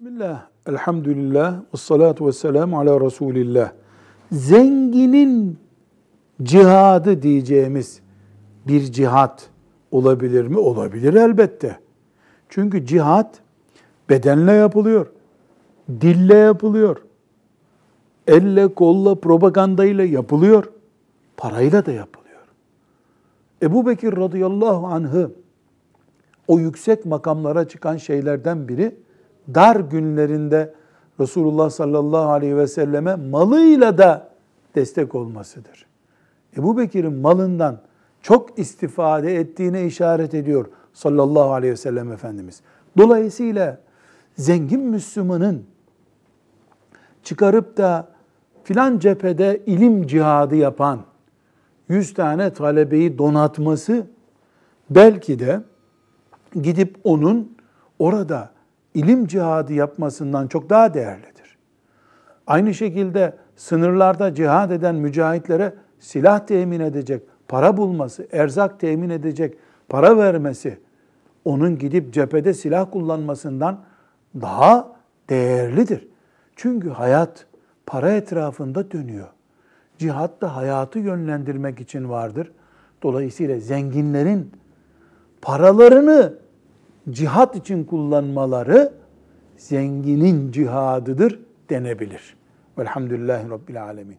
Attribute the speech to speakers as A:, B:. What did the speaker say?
A: Bismillah, elhamdülillah, ve salatu ve selamu ala Resulillah. Zenginin cihadı diyeceğimiz bir cihat olabilir mi? Olabilir elbette. Çünkü cihat bedenle yapılıyor, dille yapılıyor, elle kolla propagandayla yapılıyor, parayla da yapılıyor. Ebu Bekir radıyallahu anh'ı o yüksek makamlara çıkan şeylerden biri dar günlerinde Resulullah sallallahu aleyhi ve selleme malıyla da destek olmasıdır. Ebu Bekir'in malından çok istifade ettiğine işaret ediyor sallallahu aleyhi ve sellem Efendimiz. Dolayısıyla zengin Müslümanın çıkarıp da filan cephede ilim cihadı yapan 100 tane talebeyi donatması belki de gidip onun orada ilim cihadı yapmasından çok daha değerlidir. Aynı şekilde sınırlarda cihad eden mücahitlere silah temin edecek, para bulması, erzak temin edecek, para vermesi, onun gidip cephede silah kullanmasından daha değerlidir. Çünkü hayat para etrafında dönüyor. Cihat da hayatı yönlendirmek için vardır. Dolayısıyla zenginlerin paralarını cihat için kullanmaları zenginin cihadıdır denebilir. Velhamdülillahi Rabbil Alemin.